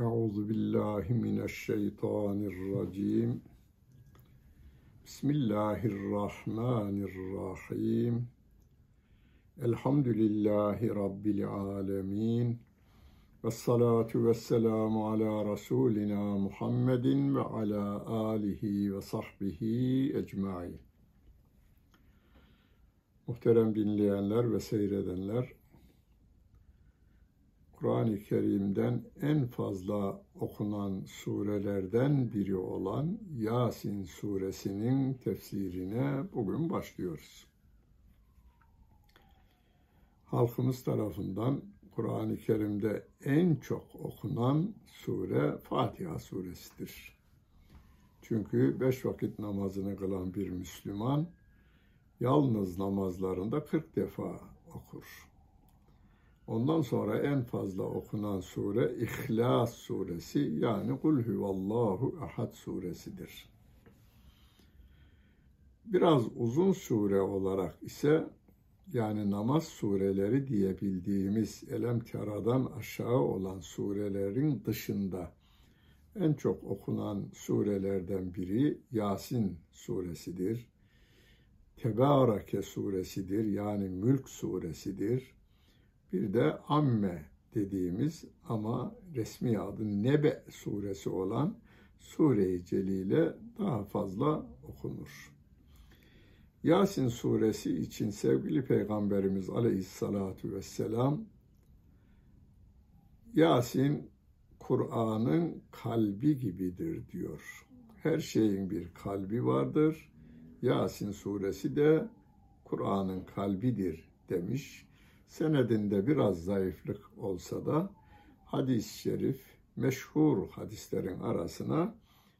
Euzu billahi mineşşeytanirracim. Bismillahirrahmanirrahim. Elhamdülillahi Rabbil alemin. Ve salatu ve selamu ala Resulina Muhammedin ve ala alihi ve sahbihi ecmain. Muhterem dinleyenler ve seyredenler, Kur'an-ı Kerim'den en fazla okunan surelerden biri olan Yasin suresinin tefsirine bugün başlıyoruz. Halkımız tarafından Kur'an-ı Kerim'de en çok okunan sure Fatiha suresidir. Çünkü beş vakit namazını kılan bir Müslüman yalnız namazlarında 40 defa okur. Ondan sonra en fazla okunan sure İhlas suresi yani Kul huvallahu ahad suresidir. Biraz uzun sure olarak ise yani namaz sureleri diye bildiğimiz Elem Tera'dan aşağı olan surelerin dışında en çok okunan surelerden biri Yasin suresidir. Tebareke suresidir yani Mülk suresidir. Bir de Amme dediğimiz ama resmi adı Nebe suresi olan Sure-i Celile daha fazla okunur. Yasin suresi için sevgili Peygamberimiz aleyhissalatu vesselam Yasin Kur'an'ın kalbi gibidir diyor. Her şeyin bir kalbi vardır. Yasin suresi de Kur'an'ın kalbidir demiş. Senedinde biraz zayıflık olsa da hadis-i şerif meşhur hadislerin arasına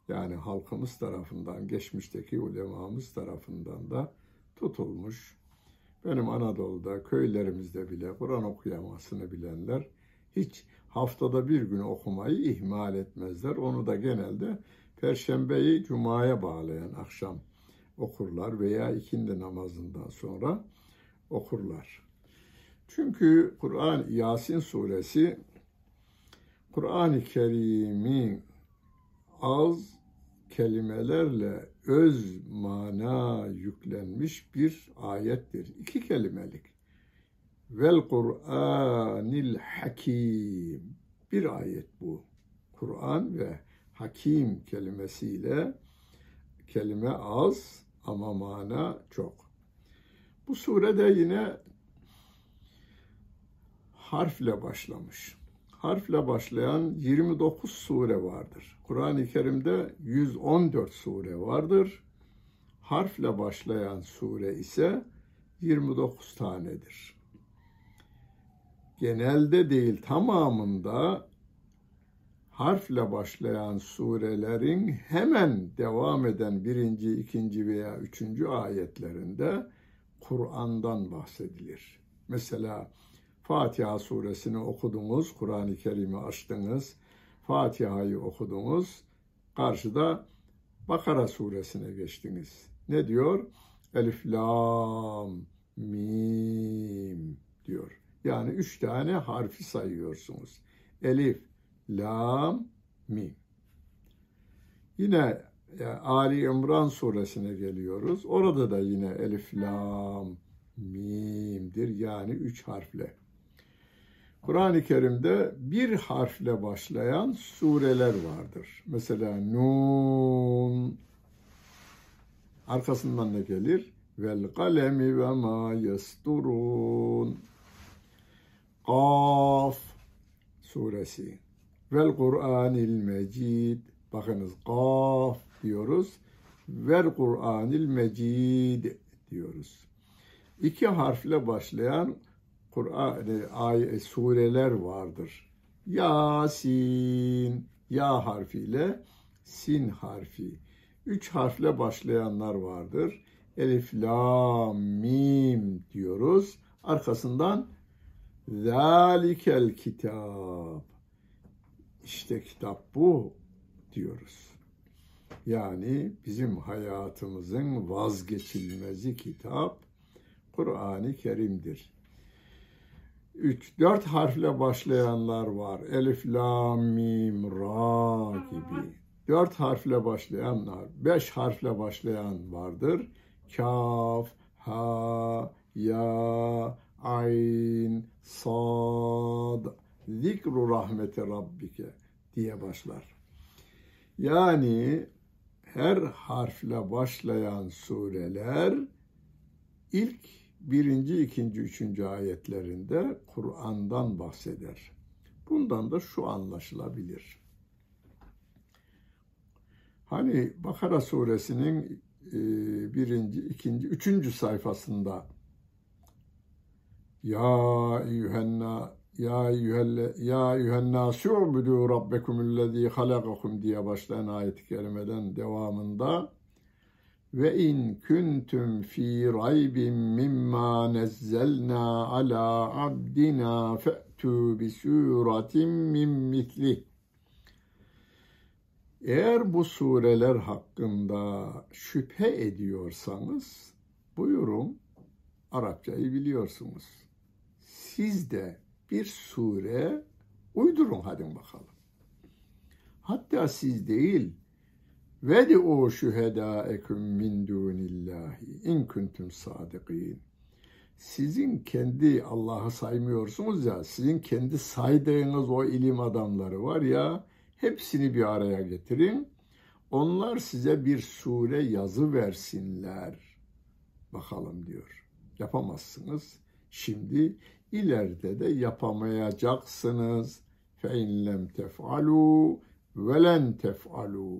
yani halkımız tarafından, geçmişteki ulemamız tarafından da tutulmuş. Benim Anadolu'da, köylerimizde bile Kur'an okuyamasını bilenler hiç haftada bir gün okumayı ihmal etmezler. Onu da genelde Perşembeyi Cuma'ya bağlayan akşam okurlar veya ikindi namazından sonra okurlar. Çünkü Kur'an Yasin suresi Kur'an-ı Kerim'in az kelimelerle öz mana yüklenmiş bir ayettir. İki kelimelik. Vel Kur'anil Hakim. Bir ayet bu. Kur'an ve Hakim kelimesiyle kelime az ama mana çok. Bu surede yine harfle başlamış. Harfle başlayan 29 sure vardır. Kur'an-ı Kerim'de 114 sure vardır. Harfle başlayan sure ise 29 tanedir. Genelde değil tamamında harfle başlayan surelerin hemen devam eden birinci, ikinci veya üçüncü ayetlerinde Kur'an'dan bahsedilir. Mesela Fatiha suresini okudunuz, Kur'an-ı Kerim'i açtınız, Fatiha'yı okudunuz, karşıda Bakara suresine geçtiniz. Ne diyor? Elif, Lam, Mim diyor. Yani üç tane harfi sayıyorsunuz. Elif, Lam, Mim. Yine e, Ali İmran suresine geliyoruz. Orada da yine Elif, Lam, Mim'dir. Yani üç harfle. Kur'an-ı Kerim'de bir harfle başlayan sureler vardır. Mesela Nun arkasından ne gelir? Vel kalemi ve ma yesturun. Kaf suresi. Vel Kur'anil mecid. Bakınız kaf diyoruz. Vel Kur'anil mecid diyoruz. İki harfle başlayan Kur'an ay sureler vardır. Yasin ya harfiyle sin harfi. Üç harfle başlayanlar vardır. Elif, la, mim diyoruz. Arkasından zalikel kitap. İşte kitap bu diyoruz. Yani bizim hayatımızın vazgeçilmezi kitap Kur'an-ı Kerim'dir. Üç, dört harfle başlayanlar var. Elif, la, mim, ra gibi. Dört harfle başlayanlar, beş harfle başlayan vardır. Kaf, ha, ya, ayn, sad, zikru rahmeti rabbike diye başlar. Yani her harfle başlayan sureler ilk birinci, ikinci, üçüncü ayetlerinde Kur'an'dan bahseder. Bundan da şu anlaşılabilir. Hani Bakara suresinin e, birinci, ikinci, üçüncü sayfasında Ya eyyühenna ya eyyühelle ya eyyühennâsü ubudu rabbekumullezî halakakum diye başlayan ayet-i kerimeden devamında ve in kuntum fi raybin mimma nezzelna ala abdina fe'tu bi suratin min mislih eğer bu sureler hakkında şüphe ediyorsanız buyurun Arapçayı biliyorsunuz. Siz de bir sure uydurun hadi bakalım. Hatta siz değil ve de o şüheda eküm min dunillahi in kuntum sadikin. Sizin kendi Allah'ı saymıyorsunuz ya, sizin kendi saydığınız o ilim adamları var ya, hepsini bir araya getirin. Onlar size bir sure yazı versinler. Bakalım diyor. Yapamazsınız. Şimdi ileride de yapamayacaksınız. Lem tef'alu ve len tef'alu.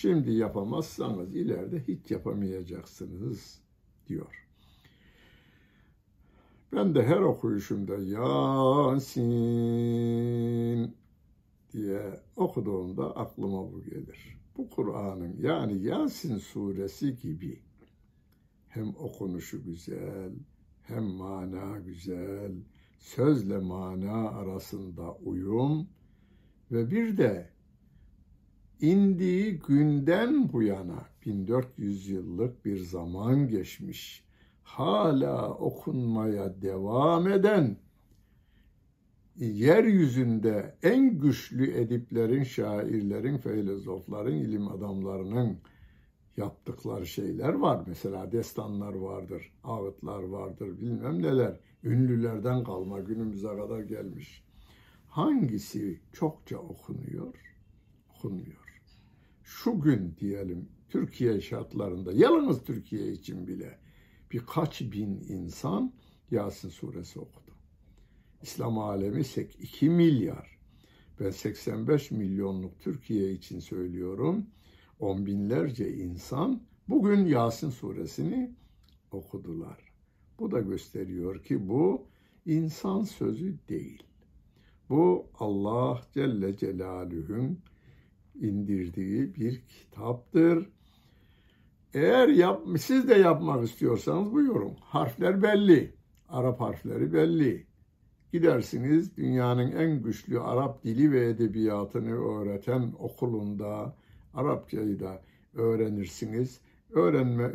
Şimdi yapamazsanız ileride hiç yapamayacaksınız diyor. Ben de her okuyuşumda Yasin diye okuduğumda aklıma bu gelir. Bu Kur'an'ın yani Yasin suresi gibi hem okunuşu güzel, hem mana güzel, sözle mana arasında uyum ve bir de indiği günden bu yana 1400 yıllık bir zaman geçmiş. Hala okunmaya devam eden yeryüzünde en güçlü ediplerin, şairlerin, filozofların, ilim adamlarının yaptıkları şeyler var. Mesela destanlar vardır, ağıtlar vardır, bilmem neler. Ünlülerden kalma günümüze kadar gelmiş. Hangisi çokça okunuyor? Okunmuyor. Şu gün diyelim Türkiye şartlarında, yalnız Türkiye için bile birkaç bin insan Yasin suresi okudu. İslam alemi 2 milyar. Ben 85 milyonluk Türkiye için söylüyorum on binlerce insan bugün Yasin suresini okudular. Bu da gösteriyor ki bu insan sözü değil. Bu Allah Celle Celaluhu'nun indirdiği bir kitaptır. Eğer yap, siz de yapmak istiyorsanız buyurun. Harfler belli. Arap harfleri belli. Gidersiniz dünyanın en güçlü Arap dili ve edebiyatını öğreten okulunda, Arapçayı da öğrenirsiniz. Öğrenme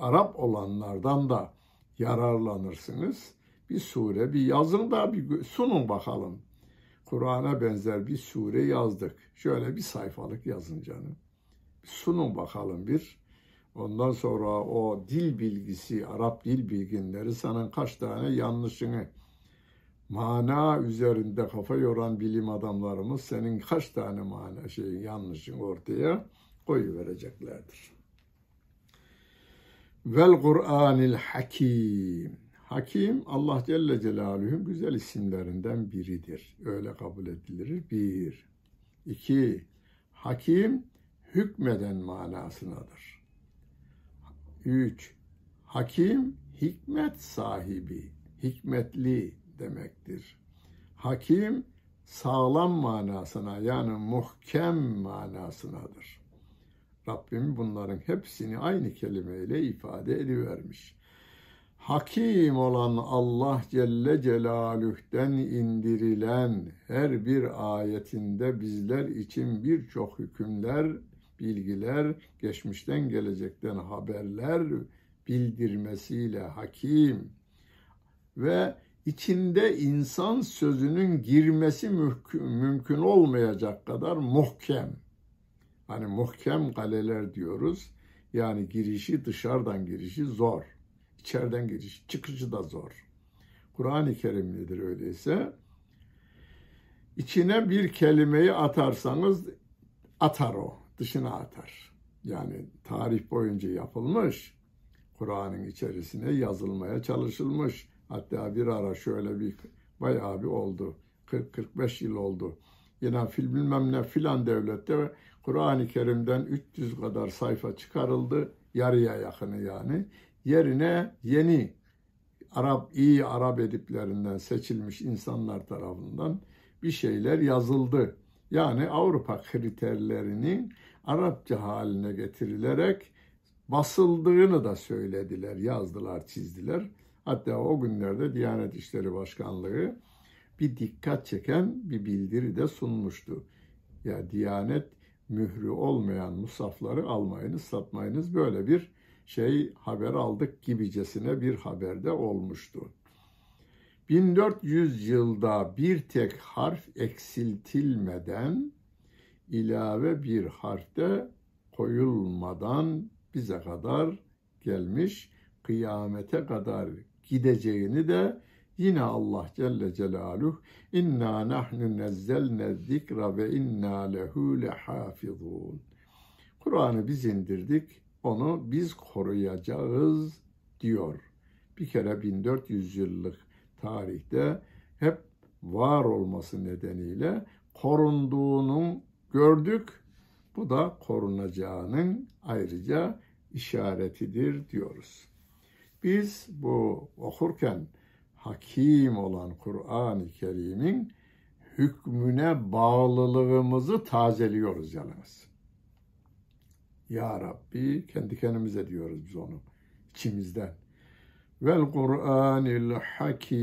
Arap olanlardan da yararlanırsınız. Bir sure, bir yazın da bir sunun bakalım. Kur'an'a benzer bir sure yazdık. Şöyle bir sayfalık yazın canım. Sunun bakalım bir. Ondan sonra o dil bilgisi, Arap dil bilginleri sana kaç tane yanlışını mana üzerinde kafa yoran bilim adamlarımız senin kaç tane mana şey yanlışın ortaya koyu vereceklerdir. Vel Kur'anil Hakim. Hakim Allah Celle Celaluhu'nun güzel isimlerinden biridir. Öyle kabul edilir. Bir. İki. Hakim hükmeden manasınadır. Üç. Hakim hikmet sahibi, hikmetli, demektir. Hakim sağlam manasına yani muhkem manasınadır. Rabbim bunların hepsini aynı kelimeyle ifade edivermiş. Hakim olan Allah Celle Celaluh'ten indirilen her bir ayetinde bizler için birçok hükümler, bilgiler, geçmişten gelecekten haberler bildirmesiyle hakim ve içinde insan sözünün girmesi mümkün, olmayacak kadar muhkem. Hani muhkem kaleler diyoruz. Yani girişi dışarıdan girişi zor. İçeriden giriş, çıkışı da zor. Kur'an-ı Kerim nedir öyleyse? İçine bir kelimeyi atarsanız atar o, dışına atar. Yani tarih boyunca yapılmış. Kur'an'ın içerisine yazılmaya çalışılmış. Hatta bir ara şöyle bir bayağı bir oldu. 40-45 yıl oldu. Yine fil bilmem ne filan devlette Kur'an-ı Kerim'den 300 kadar sayfa çıkarıldı. Yarıya yakını yani. Yerine yeni Arap iyi Arap ediplerinden seçilmiş insanlar tarafından bir şeyler yazıldı. Yani Avrupa kriterlerinin Arapça haline getirilerek basıldığını da söylediler, yazdılar, çizdiler. Hatta o günlerde Diyanet İşleri Başkanlığı bir dikkat çeken bir bildiri de sunmuştu. Ya Diyanet mührü olmayan musafları almayınız, satmayınız böyle bir şey haber aldık gibicesine bir haberde olmuştu. 1400 yılda bir tek harf eksiltilmeden ilave bir harfte koyulmadan bize kadar gelmiş kıyamete kadar gideceğini de yine Allah Celle Celaluhu inna nahnu nezzelne zikra ve inna lehu lehafizun. Kur'an'ı biz indirdik, onu biz koruyacağız diyor. Bir kere 1400 yıllık tarihte hep var olması nedeniyle korunduğunu gördük. Bu da korunacağının ayrıca işaretidir diyoruz. Biz bu okurken hakim olan Kur'an-ı Kerim'in hükmüne bağlılığımızı tazeliyoruz yalnız. Ya Rabbi kendi kendimize diyoruz biz onu içimizden. Vel Kur'anil Hakim.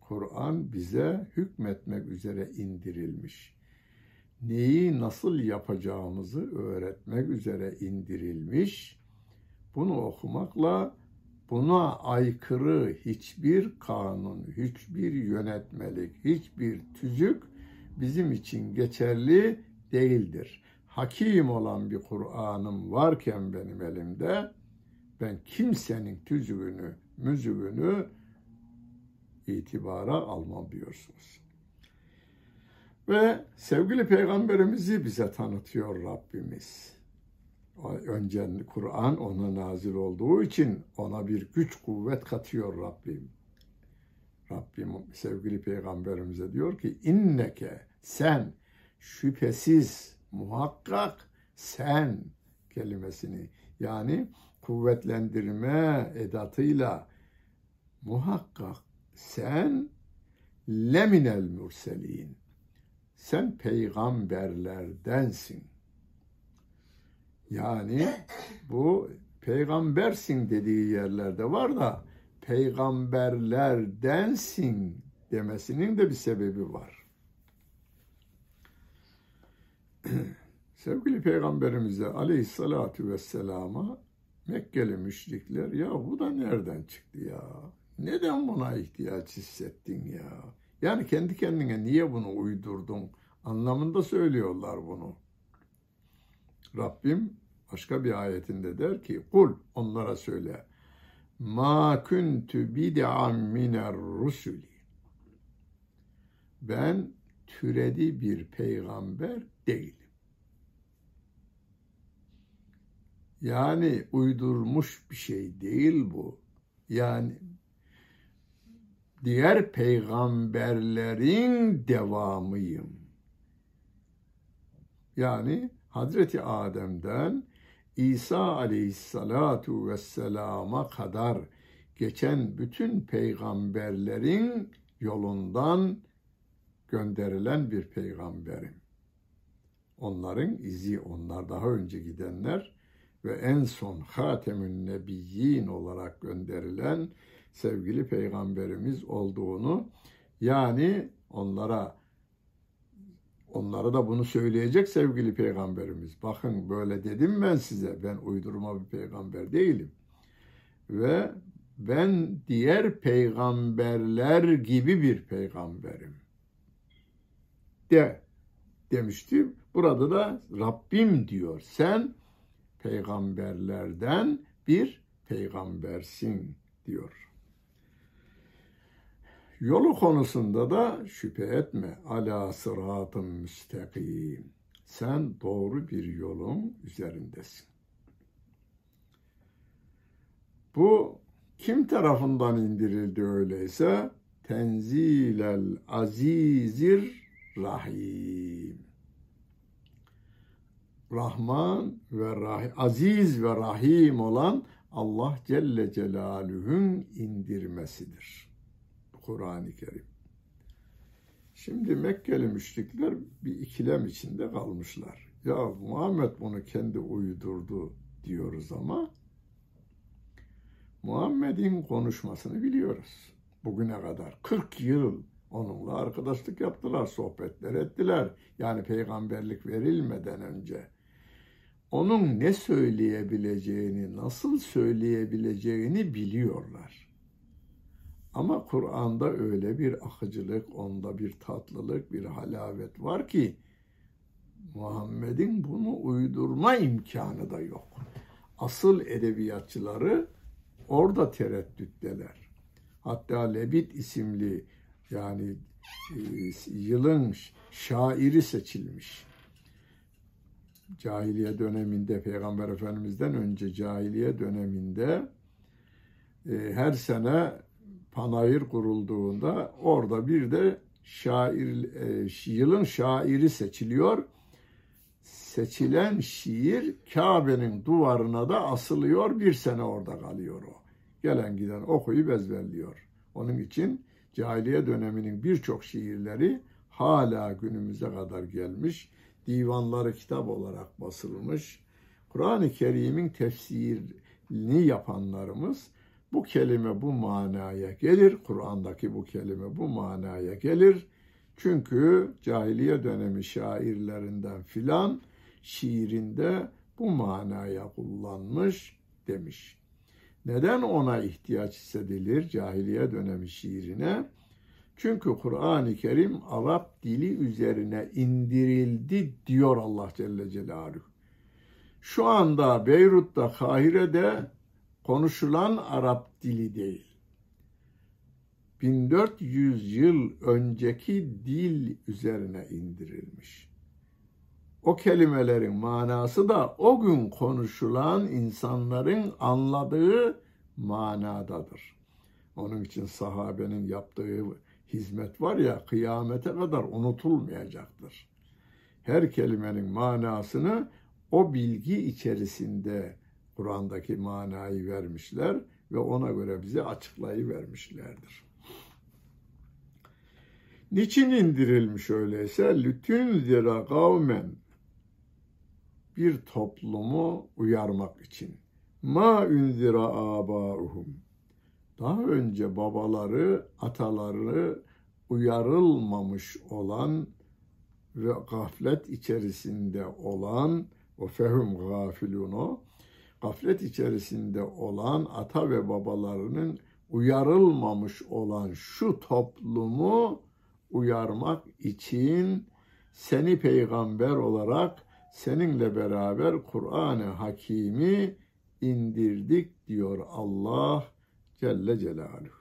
Kur'an bize hükmetmek üzere indirilmiş. Neyi nasıl yapacağımızı öğretmek üzere indirilmiş. Bunu okumakla buna aykırı hiçbir kanun, hiçbir yönetmelik, hiçbir tüzük bizim için geçerli değildir. Hakim olan bir Kur'an'ım varken benim elimde ben kimsenin tüzüğünü, müzüğünü itibara almam diyorsunuz. Ve sevgili peygamberimizi bize tanıtıyor Rabbimiz. Önce Kur'an ona nazil olduğu için ona bir güç kuvvet katıyor Rabbim. Rabbim sevgili peygamberimize diyor ki inneke sen şüphesiz muhakkak sen kelimesini yani kuvvetlendirme edatıyla muhakkak sen leminel murselin sen peygamberlerdensin. Yani bu peygambersin dediği yerlerde var da peygamberlerdensin demesinin de bir sebebi var. Sevgili Peygamberimize aleyhissalatu vesselama Mekkeli müşrikler ya bu da nereden çıktı ya? Neden buna ihtiyaç hissettin ya? Yani kendi kendine niye bunu uydurdun anlamında söylüyorlar bunu. Rabbim başka bir ayetinde der ki kul onlara söyle ma kuntu bid'an miner rusuli ben türedi bir peygamber değilim. Yani uydurmuş bir şey değil bu. Yani diğer peygamberlerin devamıyım. Yani Hazreti Adem'den İsa aleyhissalatu vesselama kadar geçen bütün peygamberlerin yolundan gönderilen bir peygamberim. Onların izi, onlar daha önce gidenler ve en son Hatemün Nebiyyin olarak gönderilen sevgili peygamberimiz olduğunu yani onlara onlara da bunu söyleyecek sevgili peygamberimiz. Bakın böyle dedim ben size. Ben uydurma bir peygamber değilim. Ve ben diğer peygamberler gibi bir peygamberim. De demişti. Burada da Rabbim diyor. Sen peygamberlerden bir peygambersin diyor. Yolu konusunda da şüphe etme. Ala sıratın müstakim. Sen doğru bir yolun üzerindesin. Bu kim tarafından indirildi öyleyse? Tenzilel azizir rahim. Rahman ve Rahim, aziz ve rahim olan Allah Celle Celaluhu'nun indirmesidir. Kur'an-ı Kerim. Şimdi Mekkeli müşrikler bir ikilem içinde kalmışlar. Ya Muhammed bunu kendi uydurdu diyoruz ama Muhammed'in konuşmasını biliyoruz. Bugüne kadar 40 yıl onunla arkadaşlık yaptılar, sohbetler ettiler. Yani peygamberlik verilmeden önce onun ne söyleyebileceğini, nasıl söyleyebileceğini biliyorlar. Ama Kur'an'da öyle bir akıcılık, onda bir tatlılık, bir halavet var ki Muhammed'in bunu uydurma imkanı da yok. Asıl edebiyatçıları orada tereddütteler. Hatta Lebit isimli yani e, yılın şairi seçilmiş. Cahiliye döneminde Peygamber Efendimiz'den önce cahiliye döneminde e, her sene panayır kurulduğunda orada bir de şair e, yılın şairi seçiliyor. Seçilen şiir Kabe'nin duvarına da asılıyor. Bir sene orada kalıyor o. Gelen giden okuyup ezberliyor. Onun için cahiliye döneminin birçok şiirleri hala günümüze kadar gelmiş. Divanları kitap olarak basılmış. Kur'an-ı Kerim'in tefsirini yapanlarımız bu kelime bu manaya gelir. Kur'an'daki bu kelime bu manaya gelir. Çünkü cahiliye dönemi şairlerinden filan şiirinde bu manaya kullanmış demiş. Neden ona ihtiyaç hissedilir cahiliye dönemi şiirine? Çünkü Kur'an-ı Kerim Arap dili üzerine indirildi diyor Allah Celle Celaluhu. Şu anda Beyrut'ta, Kahire'de konuşulan Arap dili değil. 1400 yıl önceki dil üzerine indirilmiş. O kelimelerin manası da o gün konuşulan insanların anladığı manadadır. Onun için sahabenin yaptığı hizmet var ya kıyamete kadar unutulmayacaktır. Her kelimenin manasını o bilgi içerisinde Kur'an'daki manayı vermişler ve ona göre bize açıklayıvermişlerdir. Niçin indirilmiş öyleyse? Lütün zira kavmen bir toplumu uyarmak için. Ma ünzira abauhum. Daha önce babaları, ataları uyarılmamış olan ve gaflet içerisinde olan o fehum gafiluno gaflet içerisinde olan ata ve babalarının uyarılmamış olan şu toplumu uyarmak için seni peygamber olarak seninle beraber Kur'an-ı Hakimi indirdik diyor Allah Celle Celaluhu.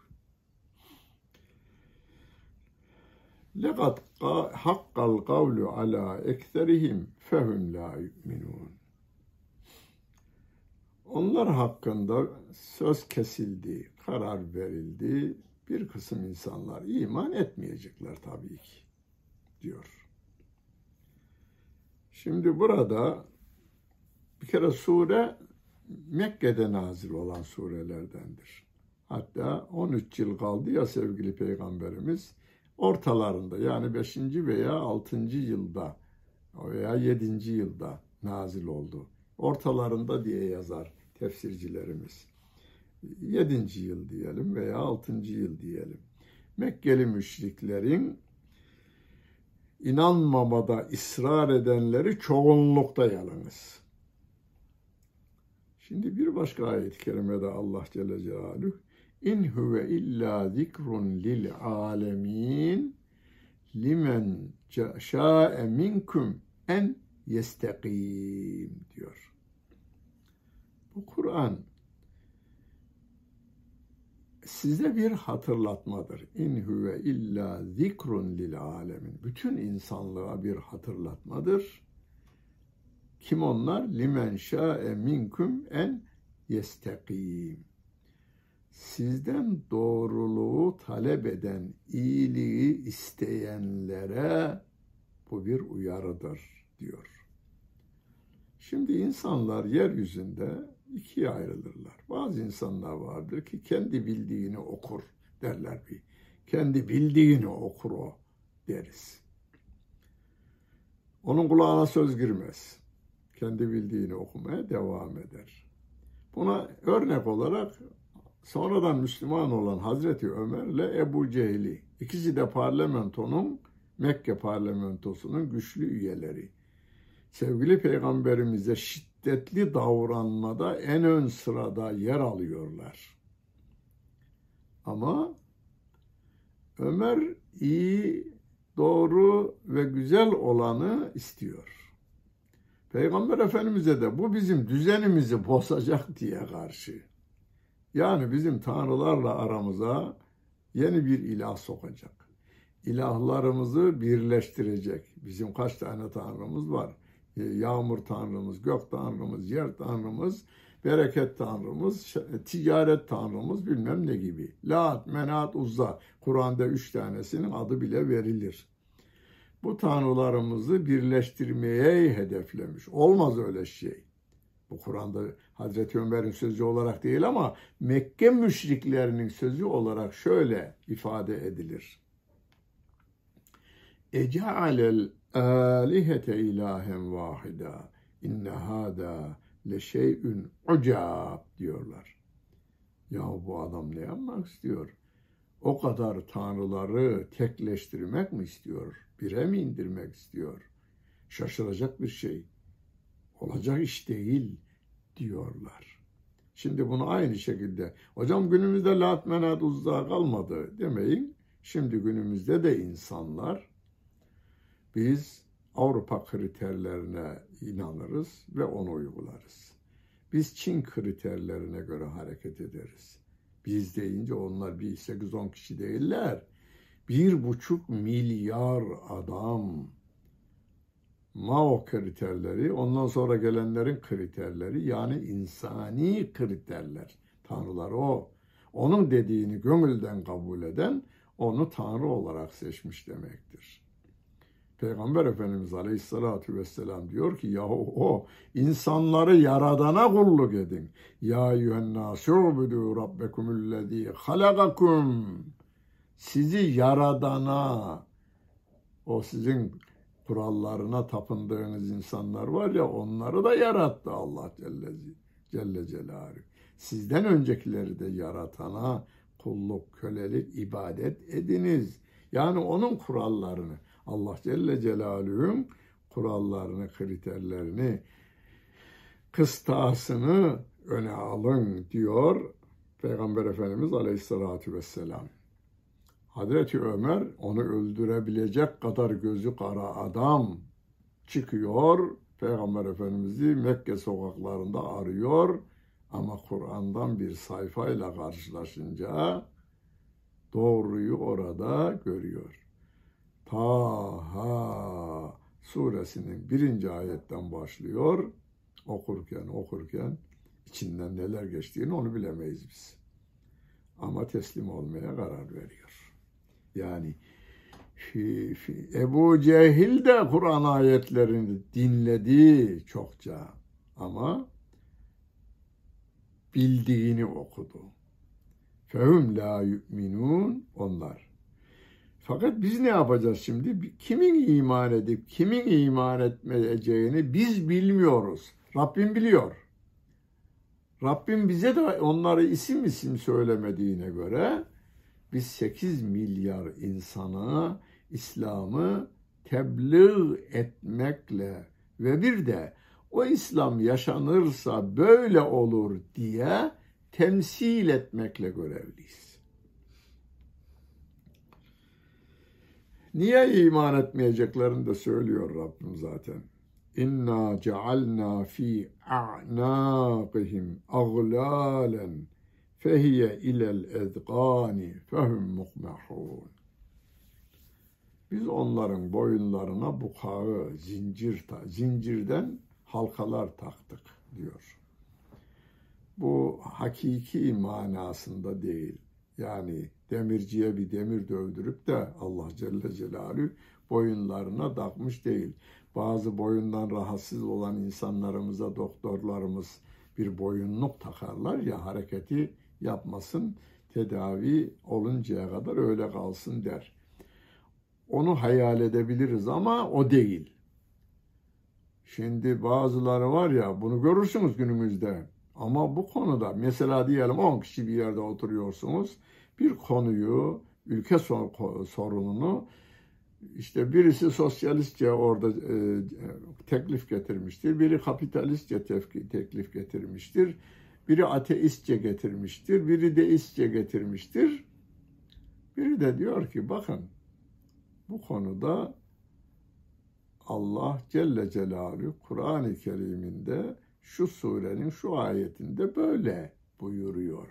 لَقَدْ حَقَّ الْقَوْلُ عَلَى اَكْثَرِهِمْ فَهُمْ لَا يُؤْمِنُونَ Onlar hakkında söz kesildi, karar verildi. Bir kısım insanlar iman etmeyecekler tabii ki diyor. Şimdi burada bir kere sure Mekke'de nazil olan surelerdendir. Hatta 13 yıl kaldı ya sevgili peygamberimiz ortalarında yani 5. veya 6. yılda veya 7. yılda nazil oldu. Ortalarında diye yazar tefsircilerimiz. 7. yıl diyelim veya 6. yıl diyelim. Mekkeli müşriklerin inanmamada ısrar edenleri çoğunlukta yalnız. Şimdi bir başka ayet-i kerimede Allah Celle Celaluhu İn huve illa zikrun lil alemin limen şa'e minkum en yestekim diyor. Bu Kur'an size bir hatırlatmadır. İn huve illa zikrun lil alemin. Bütün insanlığa bir hatırlatmadır. Kim onlar? Limen şa'e minkum en yestekim. Sizden doğruluğu talep eden, iyiliği isteyenlere bu bir uyarıdır diyor. Şimdi insanlar yeryüzünde ikiye ayrılırlar. Bazı insanlar vardır ki kendi bildiğini okur derler bir. Kendi bildiğini okur o deriz. Onun kulağına söz girmez. Kendi bildiğini okumaya devam eder. Buna örnek olarak sonradan Müslüman olan Hazreti Ömer ile Ebu Cehil'i, ikisi de parlamentonun, Mekke parlamentosunun güçlü üyeleri. Sevgili Peygamberimize şiddetli davranmada en ön sırada yer alıyorlar. Ama Ömer iyi, doğru ve güzel olanı istiyor. Peygamber Efendimiz'e de bu bizim düzenimizi bozacak diye karşı. Yani bizim tanrılarla aramıza yeni bir ilah sokacak. İlahlarımızı birleştirecek. Bizim kaç tane tanrımız var? E, yağmur tanrımız, gök tanrımız, yer tanrımız, bereket tanrımız, ticaret tanrımız bilmem ne gibi. Lat, Menat, Uzza. Kur'an'da üç tanesinin adı bile verilir. Bu tanrılarımızı birleştirmeye hedeflemiş. Olmaz öyle şey. Bu Kur'an'da Hazreti Ömer'in sözü olarak değil ama Mekke müşriklerinin sözü olarak şöyle ifade edilir. Ece'alel alihete ilahen vahida inne hada le şeyün ucab diyorlar. Ya bu adam ne yapmak istiyor? O kadar tanrıları tekleştirmek mi istiyor? Bire mi indirmek istiyor? Şaşıracak bir şey. Olacak iş değil diyorlar. Şimdi bunu aynı şekilde hocam günümüzde lat menat uzda kalmadı demeyin. Şimdi günümüzde de insanlar biz Avrupa kriterlerine inanırız ve onu uygularız. Biz Çin kriterlerine göre hareket ederiz. Biz deyince onlar bir 8-10 kişi değiller. Bir buçuk milyar adam Mao kriterleri, ondan sonra gelenlerin kriterleri yani insani kriterler. Tanrılar o. Onun dediğini gönülden kabul eden onu Tanrı olarak seçmiş demektir. Peygamber Efendimiz Aleyhisselatü Vesselam diyor ki yahu o insanları yaradana kulluk edin. Ya eyyühennâsûbüdû rabbekumullezî halagakum. Sizi yaradana, o sizin kurallarına tapındığınız insanlar var ya onları da yarattı Allah Celle, Celle Celaluhu. Sizden öncekileri de yaratana kulluk, kölelik, ibadet ediniz. Yani onun kurallarını, Allah Celle Celaluhu'nun kurallarını, kriterlerini, kıstasını öne alın diyor Peygamber Efendimiz Aleyhisselatü Vesselam. Hazreti Ömer onu öldürebilecek kadar gözü kara adam çıkıyor. Peygamber Efendimiz'i Mekke sokaklarında arıyor. Ama Kur'an'dan bir sayfayla karşılaşınca doğruyu orada görüyor. Taha suresinin birinci ayetten başlıyor. Okurken okurken içinden neler geçtiğini onu bilemeyiz biz. Ama teslim olmaya karar veriyor. Yani Ebu Cehil de Kur'an ayetlerini dinledi çokça ama bildiğini okudu. Fehum la yu'minun onlar fakat biz ne yapacağız şimdi? Kimin iman edip kimin iman etmeyeceğini biz bilmiyoruz. Rabbim biliyor. Rabbim bize de onları isim isim söylemediğine göre biz 8 milyar insana İslam'ı tebliğ etmekle ve bir de o İslam yaşanırsa böyle olur diye temsil etmekle görevliyiz. Niye iman etmeyeceklerini de söylüyor Rabbim zaten. İnna cealna fi a'naqihim aglalen fehiye ilel ezgani fehum mukmehun. Biz onların boyunlarına bukağı, zincir, zincirden halkalar taktık diyor. Bu hakiki manasında değil. Yani demirciye bir demir dövdürüp de Allah Celle Celaluhu boyunlarına takmış değil. Bazı boyundan rahatsız olan insanlarımıza doktorlarımız bir boyunluk takarlar ya hareketi yapmasın, tedavi oluncaya kadar öyle kalsın der. Onu hayal edebiliriz ama o değil. Şimdi bazıları var ya bunu görürsünüz günümüzde. Ama bu konuda mesela diyelim 10 kişi bir yerde oturuyorsunuz. Bir konuyu, ülke sorununu işte birisi sosyalistçe orada e, teklif getirmiştir. Biri kapitalistçe teklif getirmiştir. Biri ateistçe getirmiştir. Biri deistçe getirmiştir. Biri de diyor ki bakın bu konuda Allah Celle Celaluhu Kur'an-ı Kerim'inde şu surenin şu ayetinde böyle buyuruyor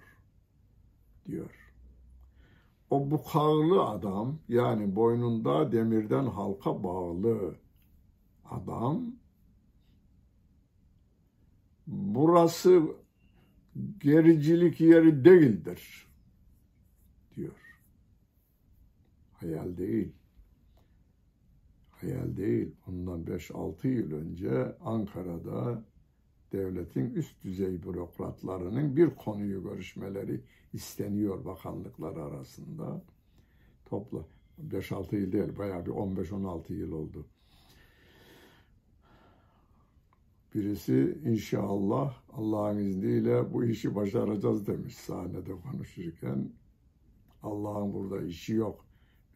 diyor. O bukağlı adam yani boynunda demirden halka bağlı adam burası gericilik yeri değildir diyor. Hayal değil. Hayal değil. Ondan 5-6 yıl önce Ankara'da devletin üst düzey bürokratlarının bir konuyu görüşmeleri isteniyor bakanlıklar arasında. Topla 5-6 yıl değil bayağı bir 15-16 yıl oldu. Birisi inşallah Allah'ın izniyle bu işi başaracağız demiş sahnede konuşurken. Allah'ın burada işi yok.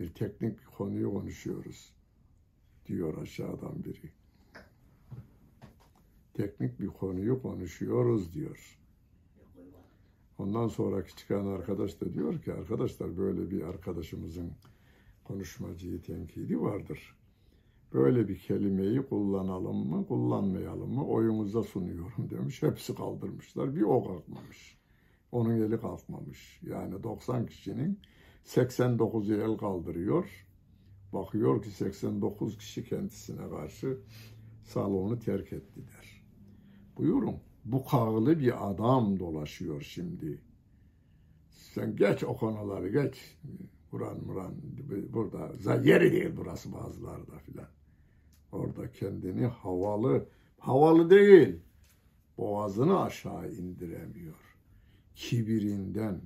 Bir teknik konuyu konuşuyoruz diyor aşağıdan biri. Teknik bir konuyu konuşuyoruz diyor. Ondan sonraki çıkan arkadaş da diyor ki arkadaşlar böyle bir arkadaşımızın konuşmacıyı tenkidi vardır böyle bir kelimeyi kullanalım mı, kullanmayalım mı oyumuza sunuyorum demiş. Hepsi kaldırmışlar. Bir o kalkmamış. Onun eli kalkmamış. Yani 90 kişinin 89'u el kaldırıyor. Bakıyor ki 89 kişi kendisine karşı salonu terk etti. Buyurun. Bu kağılı bir adam dolaşıyor şimdi. Sen geç o konuları geç. Kur'an Muran burada yeri değil burası bazılarda filan. Orada kendini havalı, havalı değil, boğazını aşağı indiremiyor. Kibirinden,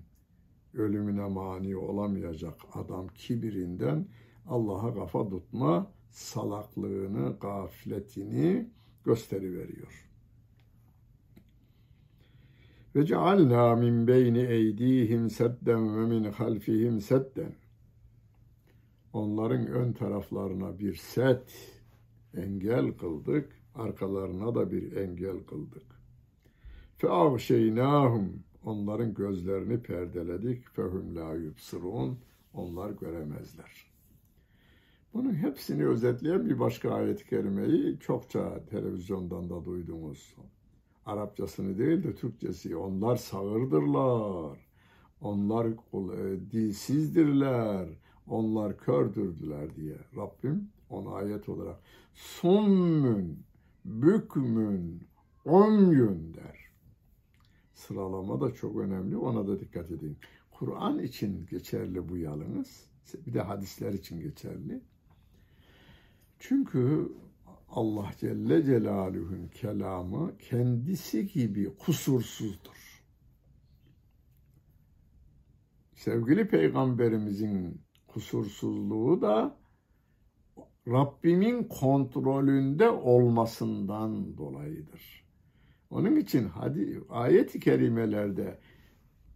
ölümüne mani olamayacak adam kibirinden Allah'a kafa tutma salaklığını, gafletini gösteriveriyor. Ve cealna min beyni eydihim sedden ve min halfihim sedden. Onların ön taraflarına bir set, engel kıldık, arkalarına da bir engel kıldık. Feavşeynahum onların gözlerini perdeledik. Fehum la yubsirun onlar göremezler. Bunun hepsini özetleyen bir başka ayet-i kerimeyi çokça televizyondan da duydunuz. Arapçasını değil de Türkçesi. Onlar sağırdırlar. Onlar e, dilsizdirler. Onlar kördürdüler diye Rabbim onu ayet olarak summün, bükmün, umyün der. Sıralama da çok önemli. Ona da dikkat edin. Kur'an için geçerli bu yalınız. Bir de hadisler için geçerli. Çünkü Allah Celle Celaluhu'nun kelamı kendisi gibi kusursuzdur. Sevgili Peygamberimizin kusursuzluğu da Rabbimin kontrolünde olmasından dolayıdır. Onun için hadi ayet-i kerimelerde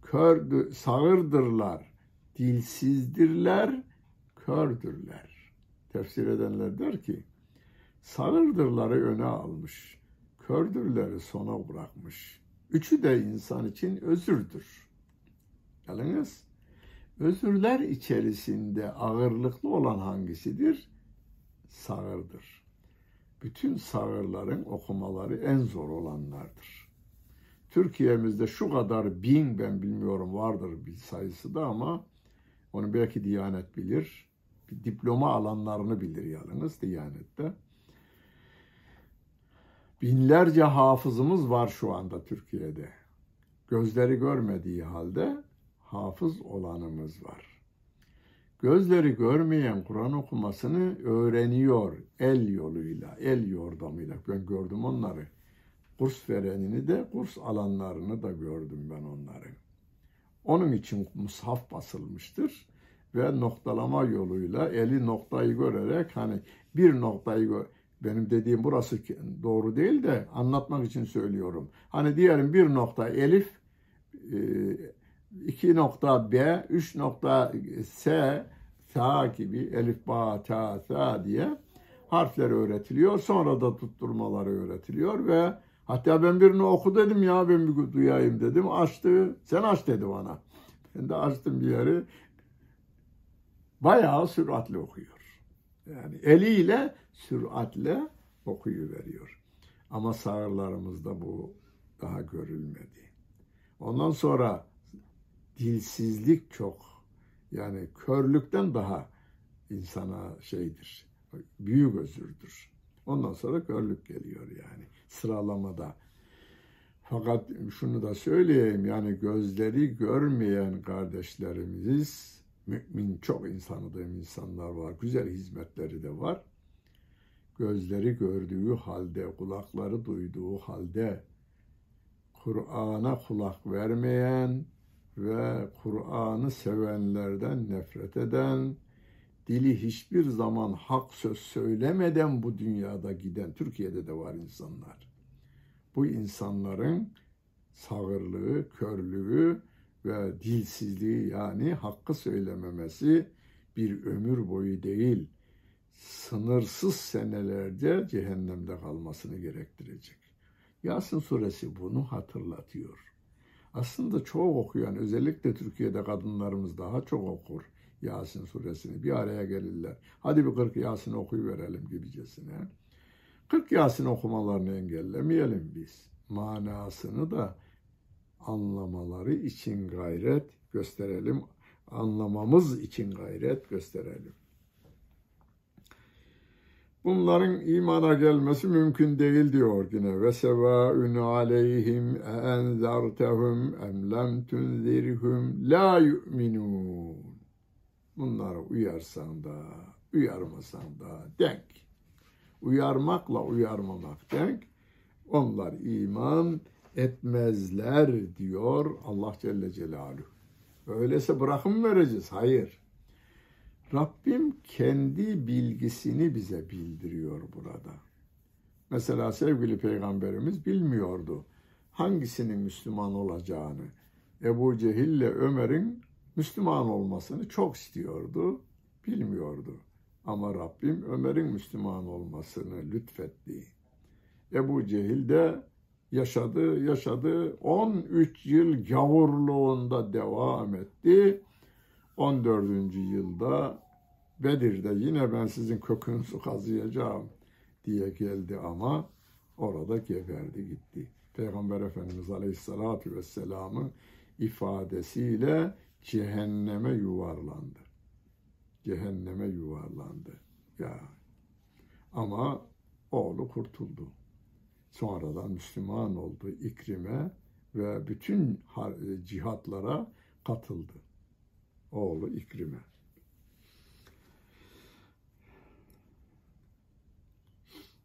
kör, sağırdırlar, dilsizdirler, kördürler. Tefsir edenler der ki, sağırdırları öne almış, kördürleri sona bırakmış. Üçü de insan için özürdür. Yalnız özürler içerisinde ağırlıklı olan hangisidir? Sağırdır. Bütün sağırların okumaları en zor olanlardır. Türkiye'mizde şu kadar bin ben bilmiyorum vardır bir sayısı da ama onu belki Diyanet bilir. Bir diploma alanlarını bilir yalnız Diyanet'te. Binlerce hafızımız var şu anda Türkiye'de. Gözleri görmediği halde hafız olanımız var. Gözleri görmeyen Kur'an okumasını öğreniyor el yoluyla, el yordamıyla. Ben gördüm onları. Kurs verenini de, kurs alanlarını da gördüm ben onları. Onun için mushaf basılmıştır ve noktalama yoluyla eli noktayı görerek hani bir noktayı gör benim dediğim burası doğru değil de anlatmak için söylüyorum. Hani diyelim bir nokta elif, e, iki nokta B, üç nokta S, sa gibi elif, ba, ta, sa diye harfler öğretiliyor. Sonra da tutturmaları öğretiliyor ve hatta ben birini oku dedim ya ben bir duyayım dedim. Açtı. Sen aç dedi bana. Ben de açtım bir yeri. Bayağı süratli okuyor. Yani eliyle süratle okuyu veriyor. Ama sağırlarımızda bu daha görülmedi. Ondan sonra dilsizlik çok. Yani körlükten daha insana şeydir. Büyük özürdür. Ondan sonra körlük geliyor yani sıralamada. Fakat şunu da söyleyeyim yani gözleri görmeyen kardeşlerimiz mümin çok insanıdığım insanlar var. Güzel hizmetleri de var. Gözleri gördüğü halde, kulakları duyduğu halde Kur'an'a kulak vermeyen ve Kur'an'ı sevenlerden nefret eden, dili hiçbir zaman hak söz söylemeden bu dünyada giden, Türkiye'de de var insanlar. Bu insanların sağırlığı, körlüğü ve dilsizliği yani hakkı söylememesi bir ömür boyu değil, sınırsız senelerce cehennemde kalmasını gerektirecek. Yasin suresi bunu hatırlatıyor. Aslında çoğu okuyan, özellikle Türkiye'de kadınlarımız daha çok okur Yasin suresini. Bir araya gelirler. Hadi bir 40 Yasin okuyuverelim gibicesine. 40 Yasin okumalarını engellemeyelim biz. Manasını da anlamaları için gayret gösterelim. Anlamamız için gayret gösterelim. Bunların imana gelmesi mümkün değil diyor yine. Ve sevaun aleyhim enzertehum em lem tunzirhum la yu'minun. Bunlara uyarsan da, uyarmasan da denk. Uyarmakla uyarmamak denk. Onlar iman etmezler diyor Allah Celle Celaluhu. Öyleyse bırakım vereceğiz. Hayır. Rabbim kendi bilgisini bize bildiriyor burada. Mesela sevgili peygamberimiz bilmiyordu hangisinin Müslüman olacağını. Ebu Cehil ile Ömer'in Müslüman olmasını çok istiyordu, bilmiyordu. Ama Rabbim Ömer'in Müslüman olmasını lütfetti. Ebu Cehil de yaşadı, yaşadı. 13 yıl gavurluğunda devam etti. 14. yılda Bedir'de yine ben sizin kökünüzü kazıyacağım diye geldi ama orada geberdi gitti. Peygamber Efendimiz Aleyhisselatü Vesselam'ın ifadesiyle cehenneme yuvarlandı. Cehenneme yuvarlandı. Ya. Ama oğlu kurtuldu. Sonradan Müslüman oldu İkrime ve bütün cihatlara katıldı. Oğlu İkrime.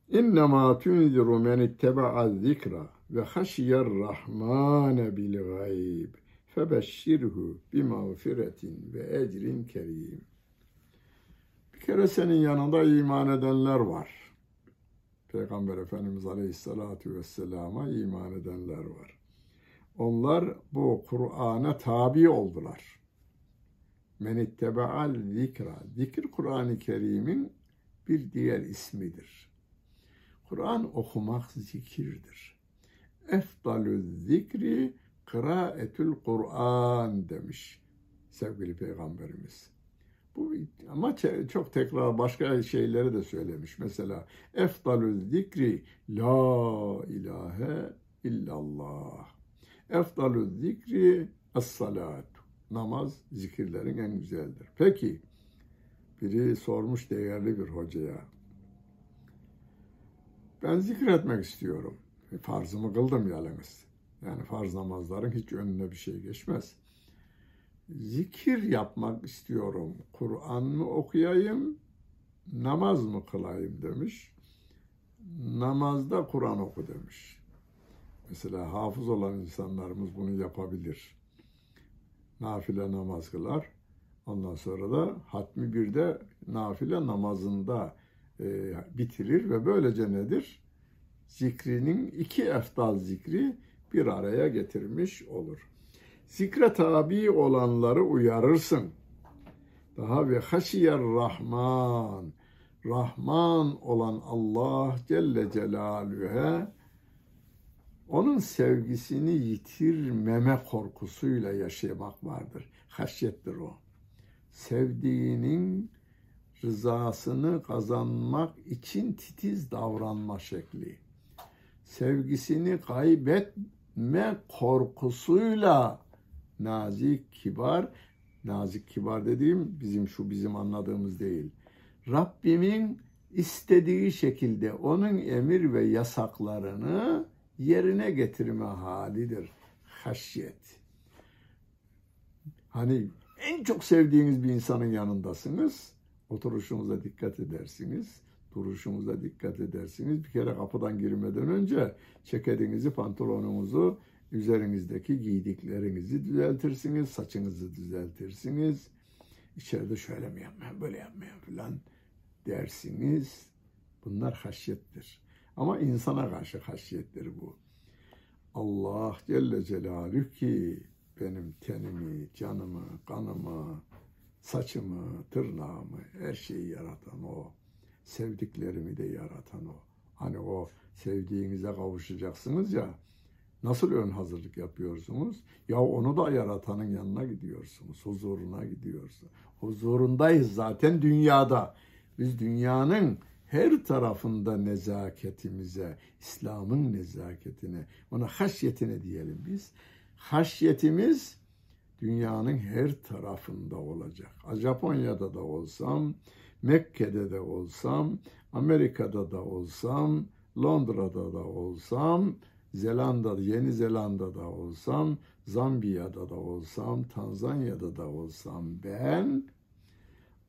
İnnemâ tunziru men itteba'a zikra ve haşiyer rahmane bil gayb febeşşirhu bi mağfiretin ve ecrin kerim. Bir kere senin yanında iman edenler var. Peygamber Efendimiz Aleyhisselatü Vesselam'a iman edenler var. Onlar bu Kur'an'a tabi oldular. Men ittebaal zikra. Zikir Kur'an-ı Kerim'in bir diğer ismidir. Kur'an okumak zikirdir. efdalü zikri kıraetül Kur'an demiş sevgili peygamberimiz. Bu ama çok tekrar başka şeyleri de söylemiş. Mesela efdalü zikri la ilahe illallah. Efdalü zikri es-salat. Namaz zikirlerin en güzeldir. Peki biri sormuş değerli bir hocaya. Ben zikretmek istiyorum. E, farzımı kıldım yalnız. Yani farz namazların hiç önüne bir şey geçmez. Zikir yapmak istiyorum. Kur'an mı okuyayım, namaz mı kılayım demiş. Namazda Kur'an oku demiş. Mesela hafız olan insanlarımız bunu yapabilir. Nafile namaz kılar. Ondan sonra da hatmi bir de nafile namazında e, bitirir ve böylece nedir? Zikrinin iki eftal zikri bir araya getirmiş olur. Zikre tabi olanları uyarırsın. Daha ve haşiyer Rahman. Rahman olan Allah Celle Celaluhu'ya onun sevgisini yitirmeme korkusuyla yaşamak vardır. Haşyettir o. Sevdiğinin rızasını kazanmak için titiz davranma şekli. Sevgisini kaybetme korkusuyla nazik, kibar, nazik, kibar dediğim bizim şu bizim anladığımız değil. Rabbimin istediği şekilde onun emir ve yasaklarını yerine getirme halidir. Haşyet. Hani en çok sevdiğiniz bir insanın yanındasınız. Oturuşunuza dikkat edersiniz. Duruşunuza dikkat edersiniz. Bir kere kapıdan girmeden önce ceketinizi, pantolonunuzu, üzerinizdeki giydiklerinizi düzeltirsiniz. Saçınızı düzeltirsiniz. İçeride şöyle mi yapmayın, böyle yapmayın falan dersiniz. Bunlar haşyettir. Ama insana karşı haşiyettir bu. Allah Celle Celaluhu ki benim tenimi, canımı, kanımı, saçımı, tırnağımı, her şeyi yaratan o. Sevdiklerimi de yaratan o. Hani o sevdiğinize kavuşacaksınız ya, nasıl ön hazırlık yapıyorsunuz? Ya onu da yaratanın yanına gidiyorsunuz, huzuruna gidiyorsunuz. Huzurundayız zaten dünyada. Biz dünyanın her tarafında nezaketimize, İslam'ın nezaketine, ona haşyetine diyelim biz. Haşyetimiz dünyanın her tarafında olacak. Japonya'da da olsam, Mekke'de de olsam, Amerika'da da olsam, Londra'da da olsam, Zelanda, Yeni Zelanda'da olsam, Zambiya'da da olsam, Tanzanya'da da olsam ben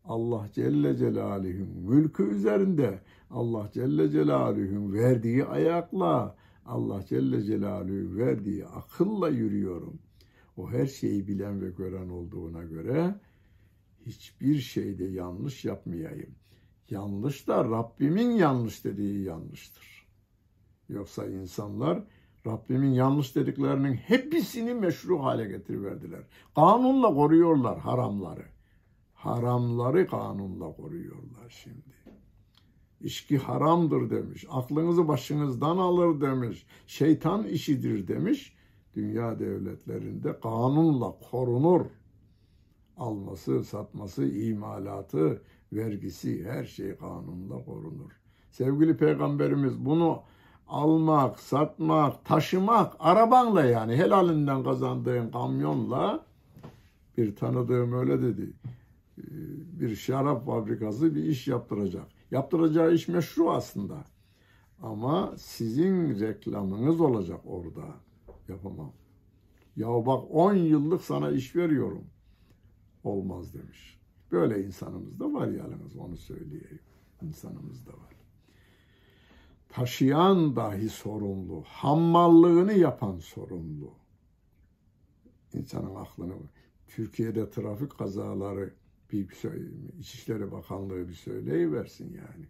Allah Celle Celaluhu'nun mülkü üzerinde Allah Celle Celaluhu'nun verdiği ayakla Allah Celle Celaluhu verdiği akılla yürüyorum. O her şeyi bilen ve gören olduğuna göre hiçbir şeyde yanlış yapmayayım. Yanlış da Rabbimin yanlış dediği yanlıştır. Yoksa insanlar Rabbimin yanlış dediklerinin hepsini meşru hale getiriverdiler. Kanunla koruyorlar haramları haramları kanunla koruyorlar şimdi. İçki haramdır demiş. Aklınızı başınızdan alır demiş. Şeytan işidir demiş. Dünya devletlerinde kanunla korunur. Alması, satması, imalatı, vergisi her şey kanunla korunur. Sevgili peygamberimiz bunu almak, satmak, taşımak, arabanla yani helalinden kazandığın kamyonla bir tanıdığım öyle dedi bir şarap fabrikası bir iş yaptıracak. Yaptıracağı iş meşru aslında. Ama sizin reklamınız olacak orada. Yapamam. Ya bak 10 yıllık sana iş veriyorum. Olmaz demiş. Böyle insanımız da var yalnız onu söyleyeyim. İnsanımız da var. Taşıyan dahi sorumlu. Hammallığını yapan sorumlu. İnsanın aklını. Türkiye'de trafik kazaları bir İçişleri Bakanlığı bir söyleyiversin yani.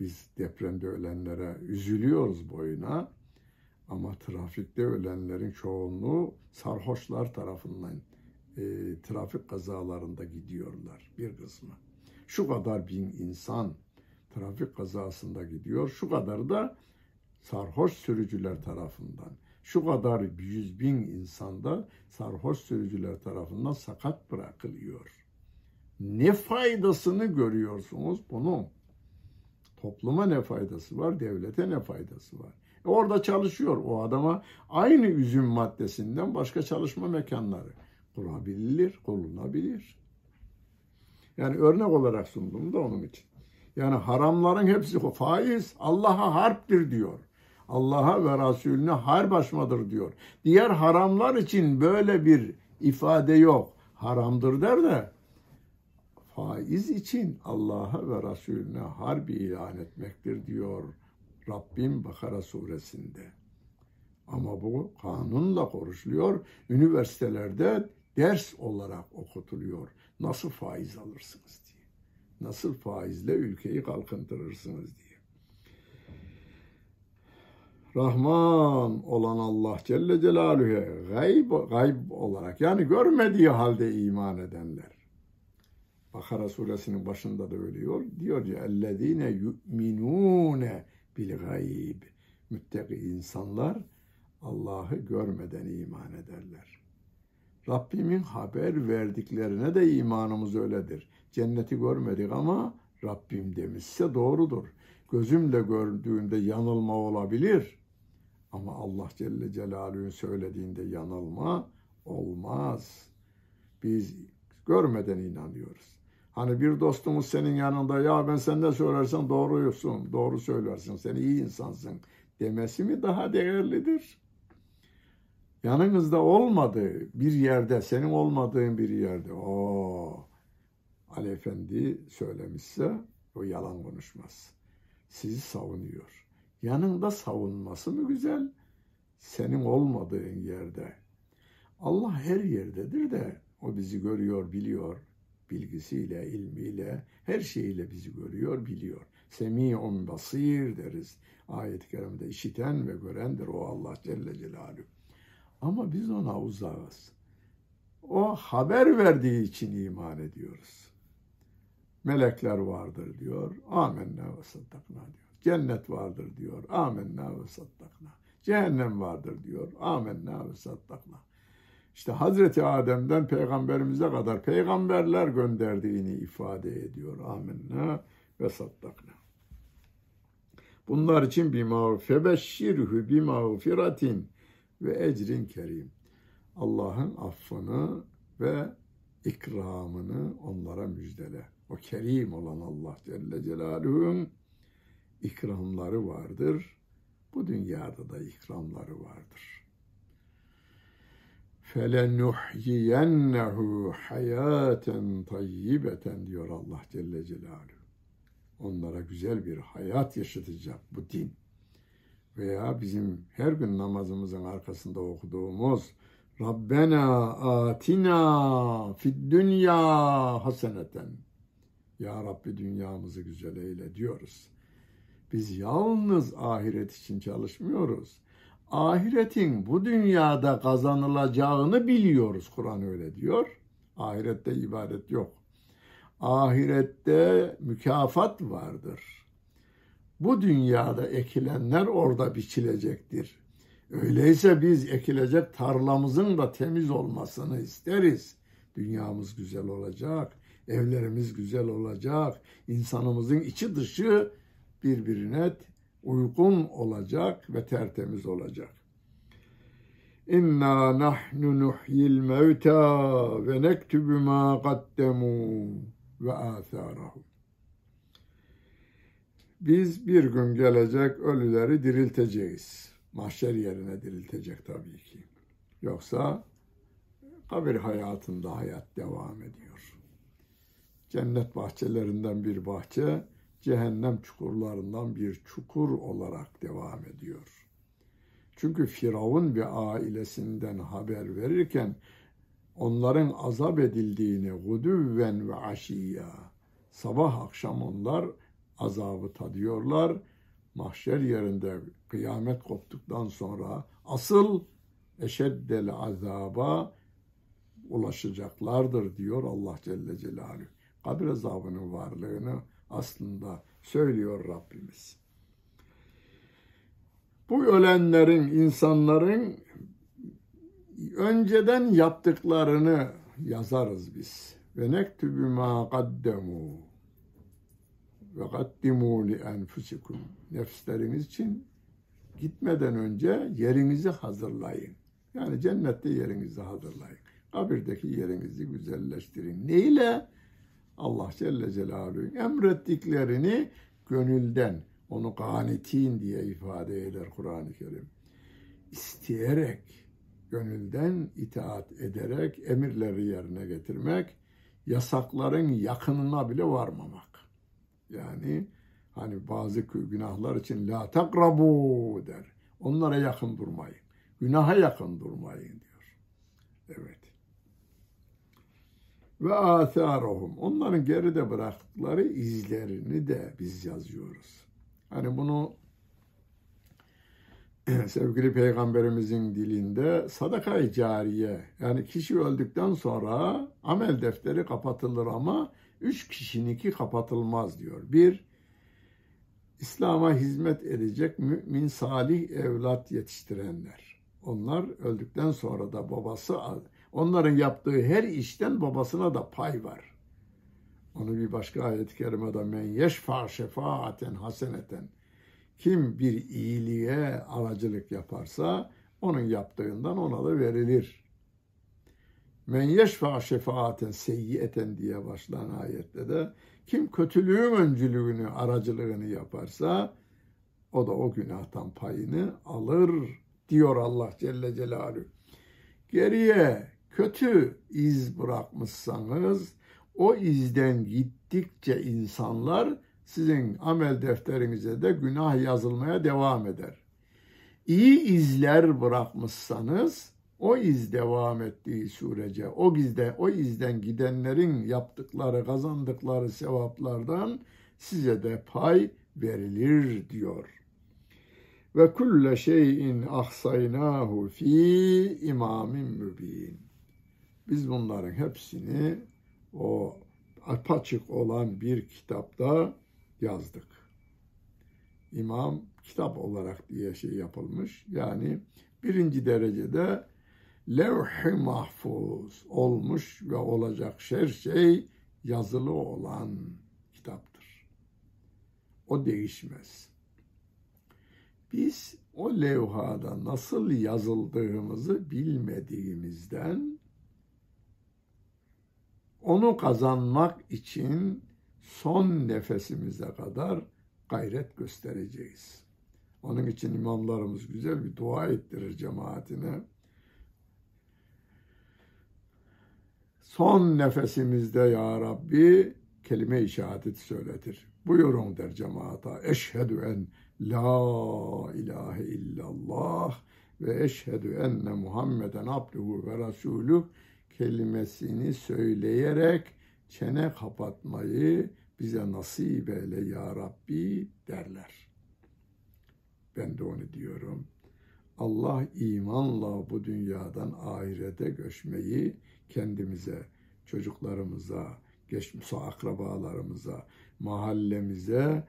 Biz depremde ölenlere üzülüyoruz boyuna ama trafikte ölenlerin çoğunluğu sarhoşlar tarafından e, trafik kazalarında gidiyorlar bir kısmı. Şu kadar bin insan trafik kazasında gidiyor, şu kadar da sarhoş sürücüler tarafından. şu kadar yüz bin insanda sarhoş sürücüler tarafından sakat bırakılıyor. Ne faydasını görüyorsunuz bunun? Topluma ne faydası var, devlete ne faydası var? E orada çalışıyor o adama aynı üzüm maddesinden başka çalışma mekanları kurabilir, kurulabilir. Yani örnek olarak sundum da onun için. Yani haramların hepsi faiz Allah'a harptir diyor. Allah'a ve Resulüne harp açmadır diyor. Diğer haramlar için böyle bir ifade yok. Haramdır der de faiz için Allah'a ve Resulüne harbi ilan etmektir diyor Rabbim Bakara suresinde. Ama bu kanunla konuşuluyor. Üniversitelerde ders olarak okutuluyor. Nasıl faiz alırsınız diye. Nasıl faizle ülkeyi kalkındırırsınız diye. Rahman olan Allah Celle Celaluhu'ya gayb, gayb olarak yani görmediği halde iman edenler. Bakara suresinin başında da öyle diyor. Diyor ya ellezine yu'minune bil gayb. Müttaki insanlar Allah'ı görmeden iman ederler. Rabbimin haber verdiklerine de imanımız öyledir. Cenneti görmedik ama Rabbim demişse doğrudur. Gözümle gördüğümde yanılma olabilir. Ama Allah Celle Celaluhu'nun söylediğinde yanılma olmaz. Biz görmeden inanıyoruz. Hani bir dostumuz senin yanında ya ben senden söylersen doğruyusun, doğru söylersin, sen iyi insansın demesi mi daha değerlidir? Yanınızda olmadığı bir yerde, senin olmadığın bir yerde o Ali Efendi söylemişse o yalan konuşmaz. Sizi savunuyor. Yanında savunması mı güzel? Senin olmadığın yerde. Allah her yerdedir de o bizi görüyor, biliyor bilgisiyle, ilmiyle, her şeyiyle bizi görüyor, biliyor. Semi'un basir deriz. Ayet-i kerimede işiten ve görendir o Allah Celle Celaluhu. Ama biz ona uzağız. O haber verdiği için iman ediyoruz. Melekler vardır diyor. Amenna ve saddakna diyor. Cennet vardır diyor. Amenna ve saddakna. Cehennem vardır diyor. Amenna ve saddakna. İşte Hazreti Adem'den peygamberimize kadar peygamberler gönderdiğini ifade ediyor. Amenna ve saddakna. Bunlar için bir febeşşirhü bir mağfiratin ve ecrin kerim. Allah'ın affını ve ikramını onlara müjdele. O kerim olan Allah Celle Celaluhu'nun ikramları vardır. Bu dünyada da ikramları vardır felenuhyiyennehu hayaten tayyibeten diyor Allah Celle Celaluhu. Onlara güzel bir hayat yaşatacak bu din. Veya bizim her gün namazımızın arkasında okuduğumuz Rabbena atina fid dünya haseneten. Ya Rabbi dünyamızı güzel eyle diyoruz. Biz yalnız ahiret için çalışmıyoruz ahiretin bu dünyada kazanılacağını biliyoruz. Kur'an öyle diyor. Ahirette ibadet yok. Ahirette mükafat vardır. Bu dünyada ekilenler orada biçilecektir. Öyleyse biz ekilecek tarlamızın da temiz olmasını isteriz. Dünyamız güzel olacak, evlerimiz güzel olacak, insanımızın içi dışı birbirine uygun olacak ve tertemiz olacak. İnna nahnu nuhyil mevta ve nektubu ma qaddemu ve atharahum. Biz bir gün gelecek ölüleri dirilteceğiz. Mahşer yerine diriltecek tabii ki. Yoksa kabir hayatında hayat devam ediyor. Cennet bahçelerinden bir bahçe cehennem çukurlarından bir çukur olarak devam ediyor. Çünkü Firavun ve ailesinden haber verirken onların azap edildiğini gudüvven ve aşiyya sabah akşam onlar azabı tadıyorlar. Mahşer yerinde kıyamet koptuktan sonra asıl eşeddel azaba ulaşacaklardır diyor Allah Celle Celaluhu. Kabir azabının varlığını aslında söylüyor Rabbimiz. Bu ölenlerin, insanların önceden yaptıklarını yazarız biz. Ve nektübü ma kaddemu ve kaddimu li enfusikum. Nefsleriniz için gitmeden önce yerinizi hazırlayın. Yani cennette yerinizi hazırlayın. Kabirdeki yerinizi güzelleştirin. Neyle? Allah Celle Celaluhu emrettiklerini gönülden, onu ganitin diye ifade eder Kur'an-ı Kerim. İsteyerek, gönülden itaat ederek emirleri yerine getirmek, yasakların yakınına bile varmamak. Yani hani bazı günahlar için la takrabu der. Onlara yakın durmayın. Günaha yakın durmayın diyor. Evet. Ve atharuhum. Onların geride bıraktıkları izlerini de biz yazıyoruz. Hani bunu sevgili peygamberimizin dilinde sadaka-i cariye yani kişi öldükten sonra amel defteri kapatılır ama üç kişininki kapatılmaz diyor. Bir, İslam'a hizmet edecek mümin salih evlat yetiştirenler. Onlar öldükten sonra da babası onların yaptığı her işten babasına da pay var. Onu bir başka ayet-i kerimede men yeşfa şefaaten haseneten kim bir iyiliğe aracılık yaparsa onun yaptığından ona da verilir. Men yeşfa şefaaten seyyiyeten diye başlayan ayette de kim kötülüğün öncülüğünü, aracılığını yaparsa o da o günahtan payını alır diyor Allah Celle Celaluhu. Geriye kötü iz bırakmışsanız o izden gittikçe insanlar sizin amel defterinize de günah yazılmaya devam eder. İyi izler bırakmışsanız o iz devam ettiği sürece o izde o izden gidenlerin yaptıkları kazandıkları sevaplardan size de pay verilir diyor. Ve kulle şeyin ahsaynahu fi imamin mübin. Biz bunların hepsini o apaçık olan bir kitapta yazdık. İmam kitap olarak diye şey yapılmış. Yani birinci derecede levh-i mahfuz olmuş ve olacak her şey yazılı olan kitaptır. O değişmez. Biz o levhada nasıl yazıldığımızı bilmediğimizden onu kazanmak için son nefesimize kadar gayret göstereceğiz. Onun için imamlarımız güzel bir dua ettirir cemaatine. Son nefesimizde ya Rabbi kelime-i şehadet söyletir. Buyurun der cemaata. Eşhedü en la ilahe illallah ve eşhedü enne Muhammeden abduhu ve rasuluh kelimesini söyleyerek çene kapatmayı bize nasip eyle ya Rabbi derler. Ben de onu diyorum. Allah imanla bu dünyadan ahirete göçmeyi kendimize, çocuklarımıza, geçmiş akrabalarımıza, mahallemize,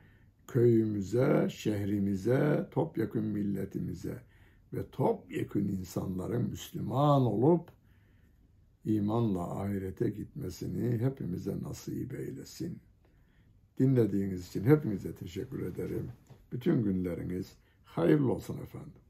köyümüze, şehrimize, topyekun milletimize ve topyekun insanların Müslüman olup imanla ahirete gitmesini hepimize nasip eylesin. Dinlediğiniz için hepinize teşekkür ederim. Bütün günleriniz hayırlı olsun efendim.